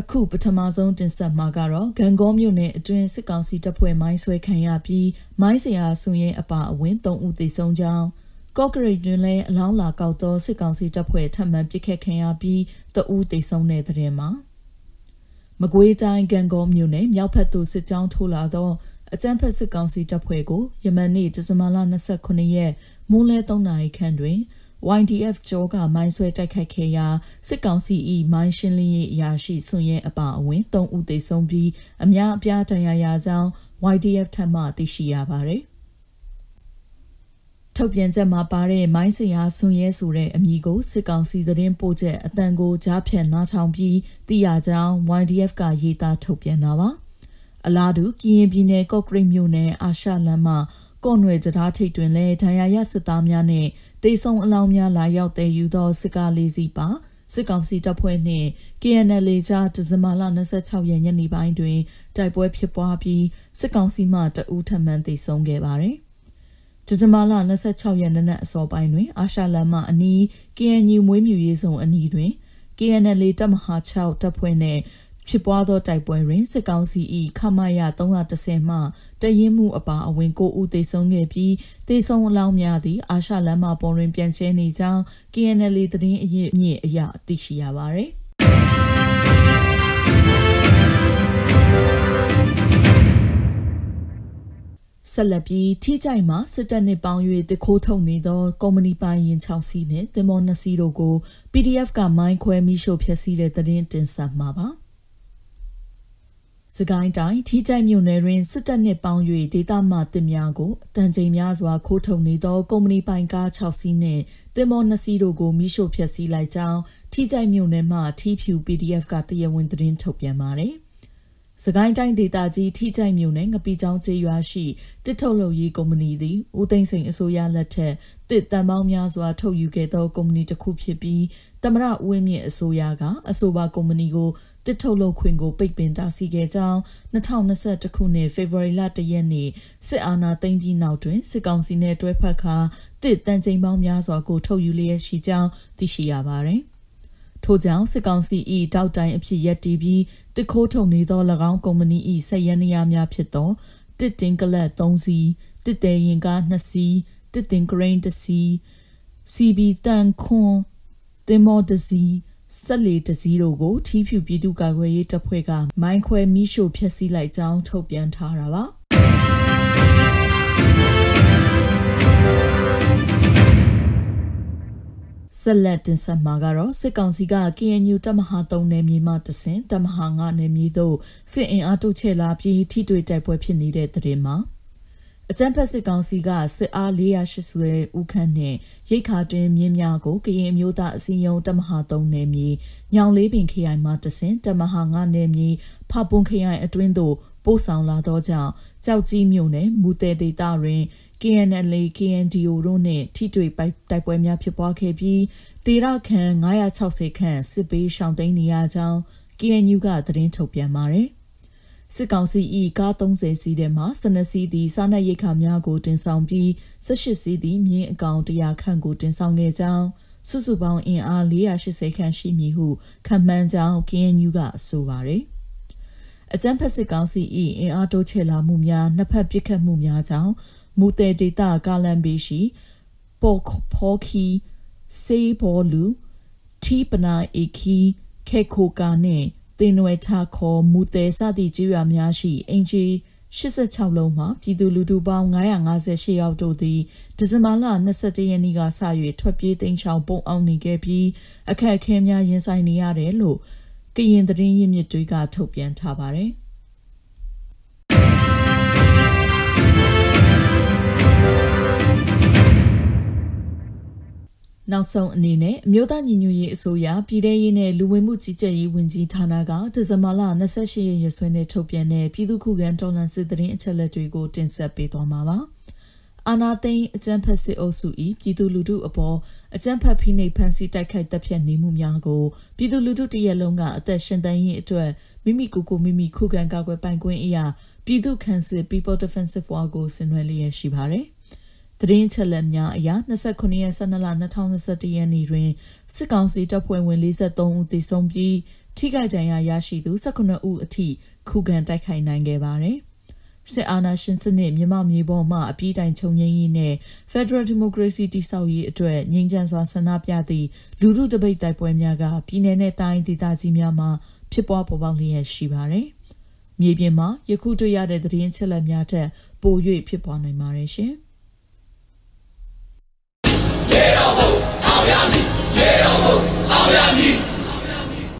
အခုပထမဆုံးတင်ဆက်မှာကတော့ဂံကောမြို့နယ်အတွင်းစစ်ကောင်စီတပ်ဖွဲ့မိုင်းဆွဲခံရပြီးမိုင်းစရာဆွန်ရဲအပါအဝင်3ဦးသေဆုံးကြောင်းကော့ဂရိတ်တွင်လည်းအလောင်းလာကောက်သောစစ်ကောင်စီတပ်ဖွဲ့ထပ်မံပစ်ခတ်ခံရပြီးတအူးသေဆုံးတဲ့တဲ့မှာမကွေးတိုင်းဂံကောမြို့နယ်မြောက်ဖက်သို့စစ်ကြောင်းထိုးလာသောအကြမ်းဖက်စစ်ကောင်စီတပ်ဖွဲ့ကိုယမန်နေ့ဒီဇင်ဘာလ29ရက်မိုးလယ်3နာရီခန့်တွင် YDF ကြောကမိုင်းဆွဲတိုက်ခိုက်ခဲ့ရာစစ်ကောင်စီ၏မိုင်းရှင်းလင်းရေးအရာရှိဆွန်ရဲအပါအဝင်3ဦးသေဆုံးပြီးအများအပြားဒဏ်ရာရကြောင်း YDF ထပ်မံသိရှိရပါသည်ထုတ်ပြန်ချက်မှာပါတဲ့မိုင်းစရာဆွန်ရဲဆိုတဲ့အမည်ကိုစစ်ကောင်စီသတင်းပို့ချက်အတန်ကိုကြားဖြတ်နားထောင်ပြီးသိရကြောင်း YDF ကရေးသားထုတ်ပြန်တာပါအလားတူကရင်ပြည်နယ်ကော့ကရိတ်မြို့နယ်အာရှလမ်းမှာ ကော့နွယ်တရားထိတ်တွင်လည်းဒဏ်ရာရစစ်သားများနဲ့တေဆုံအလောင်းများလာရောက်တဲ့ယူသောစစ်ကားလေးစီးပါစစ်ကောင်စီတပ်ဖွဲ့နှင့် KNL ကြားဒီဇင်ဘာလ26ရက်ညနေပိုင်းတွင်တိုက်ပွဲဖြစ်ပွားပြီးစစ်ကောင်စီမှတအူးထမှန်သေဆုံးခဲ့ပါသည်ဒီဇင်ဘာလ26ရက်နေ့နက်အစောပိုင်းတွင် အာရှလမ်းမအနီး KNU မွေးမြူရေးဆောင်အနီးတွင် KNL တပ်မဟာ6တပ်ဖွဲ့နှင့် ဖြစ်ပွားသောတိုက်ပွဲတွင်စစ်ကောင်စီ၏ခမရ330မှတရင်မှုအပါအဝင်ကိုဦးသေဆုံးခဲ့ပြီးသေဆုံးအလောင်းများသည့်အာရှလမ်းမပေါ်တွင်ပြန်ကျဲနေကြောင်း KNL သတင်းအရင်းမြစ်အရသိရှိရပါသည်ဆက်လက်ပြီးထိကြိုက်မှာစစ်တပ်နှင့်ပေါင်း၍တခိုးထုတ်နေသောကုမ္ပဏီပိုင်ရင်6စီးနှင့်သင်္ဘော2စီးတို့ကို PDF ကမိုင်းခွဲမိရှို့ဖျက်ဆီးတဲ့သတင်းတင်ဆက်မှာပါ။ စကိုင်းတိုင်းထီးကြိုက်မြို့နယ်တွင်စစ်တပ်နှင့်ပေါင်း၍ဒေသမှတင်များကိုတန်ချိန်များစွာခိုးထုတ်နေသောကုမ္ပဏီပိုင်ကား6စီးနှင့်တင်မော2စီးတို့ကိုမိရှို့ဖျက်ဆီးလိုက်ကြောင်းထီးကြိုက်မြို့နယ်မှထီးဖြူ PDF ကတရားဝင်သတင်းထုတ်ပြန်ပါတယ်။ စကိုင်းတိုင်းဒေသကြီးထိကြိုက်မြို့နယ်ငပီချောင်းကျေးရွာရှိတစ်ထုတ်လုပ်ရေးကုမ္ပဏီသည်ဦးသိန်းစိန်အစိုးရလက်ထက်တစ်တန်ပေါင်းများစွာထုတ်ယူခဲ့သောကုမ္ပဏီတစ်ခုဖြစ်ပြီးတမရဦးဝင်းမြင့်အစိုးရကအဆိုပါကုမ္ပဏီကိုတစ်ထုတ်လုပ်ခွင့်ကိုပိတ်ပင်တားဆီးခဲ့ကြောင်း2021ခုနှစ်ဖေဖော်ဝါရီလ1ရက်နေ့စစ်အာဏာသိမ်းပြီးနောက်တွင်စစ်ကောင်စီနဲ့တွဲဖက်ခါတစ်တန်ချိန်ပေါင်းများစွာကိုထုတ်ယူလျက်ရှိကြောင်းသိရှိရပါသည် ထို့ကြောင့်စစ်ကောင်စီ၏တောက်တိုင်အဖြစ်ရက်တီပြီးတစ်ခိုးထုတ်နေသော၎င်းကုမ္ပဏီ၏ဆက်ရန်နေရာများဖြစ်သောတစ်တင်ကလတ်3စီးတစ်တဲရင်ကား2စီးတစ်တင်ဂရိန်း1စီး CB တန်ခွန်တင်မောတစီဆက်လေတစည်းတို့ကိုထီးဖြူပြည်သူ့ကာကွယ်ရေးတပ်ဖွဲ့ကမိုင်းခွဲမိရှို့ဖျက်ဆီးလိုက်ကြောင်းထုတ်ပြန်ထားတာပါ ဆက်လက်တင်ဆက်မှာကတော့စစ်ကောင်စီက KNU တပ်မဟာ3နယ်မြေမှတဆင်တပ်မဟာ9နယ်မြေသို့စစ်အင်အားတိုးချဲ့လာပြီးထိတွေ့တိုက်ပွဲဖြစ်နေတဲ့တဲ့တင်မှာအကြံဖက်စစ်ကောင်စီကစစ်အား480ဦးခန့်နဲ့ရိတ်ခါတွင်မြင်းများကိုကရင်မျိုးသားအစည်းအရုံးတမဟာ3နယ်မြေညောင်လေးပင်ခရိုင်မှတဆင်တမဟာ9နယ်မြေဖပွန်ခရိုင်အတွင်းသို့ ပို့ဆောင်လာသောကြောင့်ကြောက်ကြီးမြို့နယ်မူတဲဒေသတွင် KNL KNDO တို့နှင့်ထိတွေ့တိုက်ပွဲများဖြစ်ပွားခဲ့ပြီးတေရခန့်960ခန့်စစ်ပေးရှောင်တိန်နေရကြောင်း KNU ကသတင်းထုတ်ပြန်ပါတယ်။စစ်ကောင်စီ၏ကား30စီးထဲမှ12စီးသည်စားနပ်ရိက္ခာများကိုတင်ဆောင်ပြီး18စီးသည်မြင်းအကောင်100ခန့်ကိုတင်ဆောင်ခဲ့ကြောင်းစုစုပေါင်းအင်အား480ခန့်ရှိမည်ဟုခန့်မှန်းကြောင်း KNU ကဆိုပါရယ် အကြံဖက်စစ်ကောင်စီ၏အင်အားတိုးချဲ့လာမှုများနှစ်ဖက်ပစ်ခတ်မှုများကြောင့်မူတေဒေတာကာလန်ဘေရှိပေါ်ဖော်ခီစေးဘောလူတီပနာအေခီခေခိုကာနှင့်တင်နွယ်ထခေါ်မူတဲစသည့်ကျေးရွာများရှိအင်ဂျီ86လုံးမှာပြည်သူလူထုပေါင်း958ယောက်တို့သည်ဒီဇင်ဘာလ22ရက်နေ့ကစ၍ထွက်ပြေးတိမ်းရှောင်ပုံအောင်နေခဲ့ပြီးအခက်အခဲများရင်ဆိုင်နေရတယ်လို့ ကရင်သတင်းရင်းမြစ်တွေကထုတ်ပြန်ထားပါတယ်။နောက်ဆုံးအနေနဲ့အမျိုးသားညီညွတ်ရေးအစိုးရပြည်ထရေးနဲ့လူဝင်မှုကြီးကြပ်ရေးဝန်ကြီးဌာနကဒီဇင်ဘာလ28ရက်ရက်စွဲနဲ့ထုတ်ပြန်တဲ့ပြည်သူ့ခုခံတော်လှန်စစ်တရင်အချက်လက်တွေကိုတင်ဆက်ပေးသွားမှာပါ အာနာသိန်းအကြမ်းဖက်စစ်အုပ်စု၏ပြည်သူလူထုအပေါ်အကြမ်းဖက်ဖိနှိပ်ဖန်ဆီးတိုက်ခိုက်တပ်ဖြတ်နေမှုများကိုပြည်သူလူထုတရက်လုံးကအသက်ရှင်သန်ရေးအတွက်မိမိကိုယ်ကိုမိမိခုခံကာကွယ်ပိုင်ခွင့်အရာပြည်သူ့ခန့်စစ် People Defensive War ကိုဆင်နွှဲလျက်ရှိပါတယ်။သတင်းချက်လက်များအရ29ရက်12လ2021ရက်နေ့တွင်စစ်ကောင်စီတပ်ဖွဲ့ဝင်43ဦးသေဆုံးပြီးထိခိုက်ဒဏ်ရာရရှိသူ18ဦးအထိခုခံတိုက်ခိုက်နိုင်ခဲ့ပါတယ်။ စစ်အာဏာရှင်စနစ်မြန်မာမြေပေါ်မှအပြည့်တိုင်ချုပ်ငြိမ်းရေးနဲ့ Federal Democracy တည်ဆောက်ရေးအတွက်ငြိမ်းချမ်းစွာဆန္ဒပြသည့်လူထုတပိတ်တိုက်ပွဲများကပြည်내နဲ့တိုင်းဒေသကြီးများမှာဖြစ်ပွားပေါ်ပေါက်လျက်ရှိပါတယ်။မြေပြင်မှာယခုတွေ့ရတဲ့သတင်းချက်လက်များထက်ပို၍ဖြစ်ပွားနိုင်ပါတယ်ရှင်။ရေတော်ဘုံအောင်ရမည်ရေတော်ဘုံအောင်ရမည်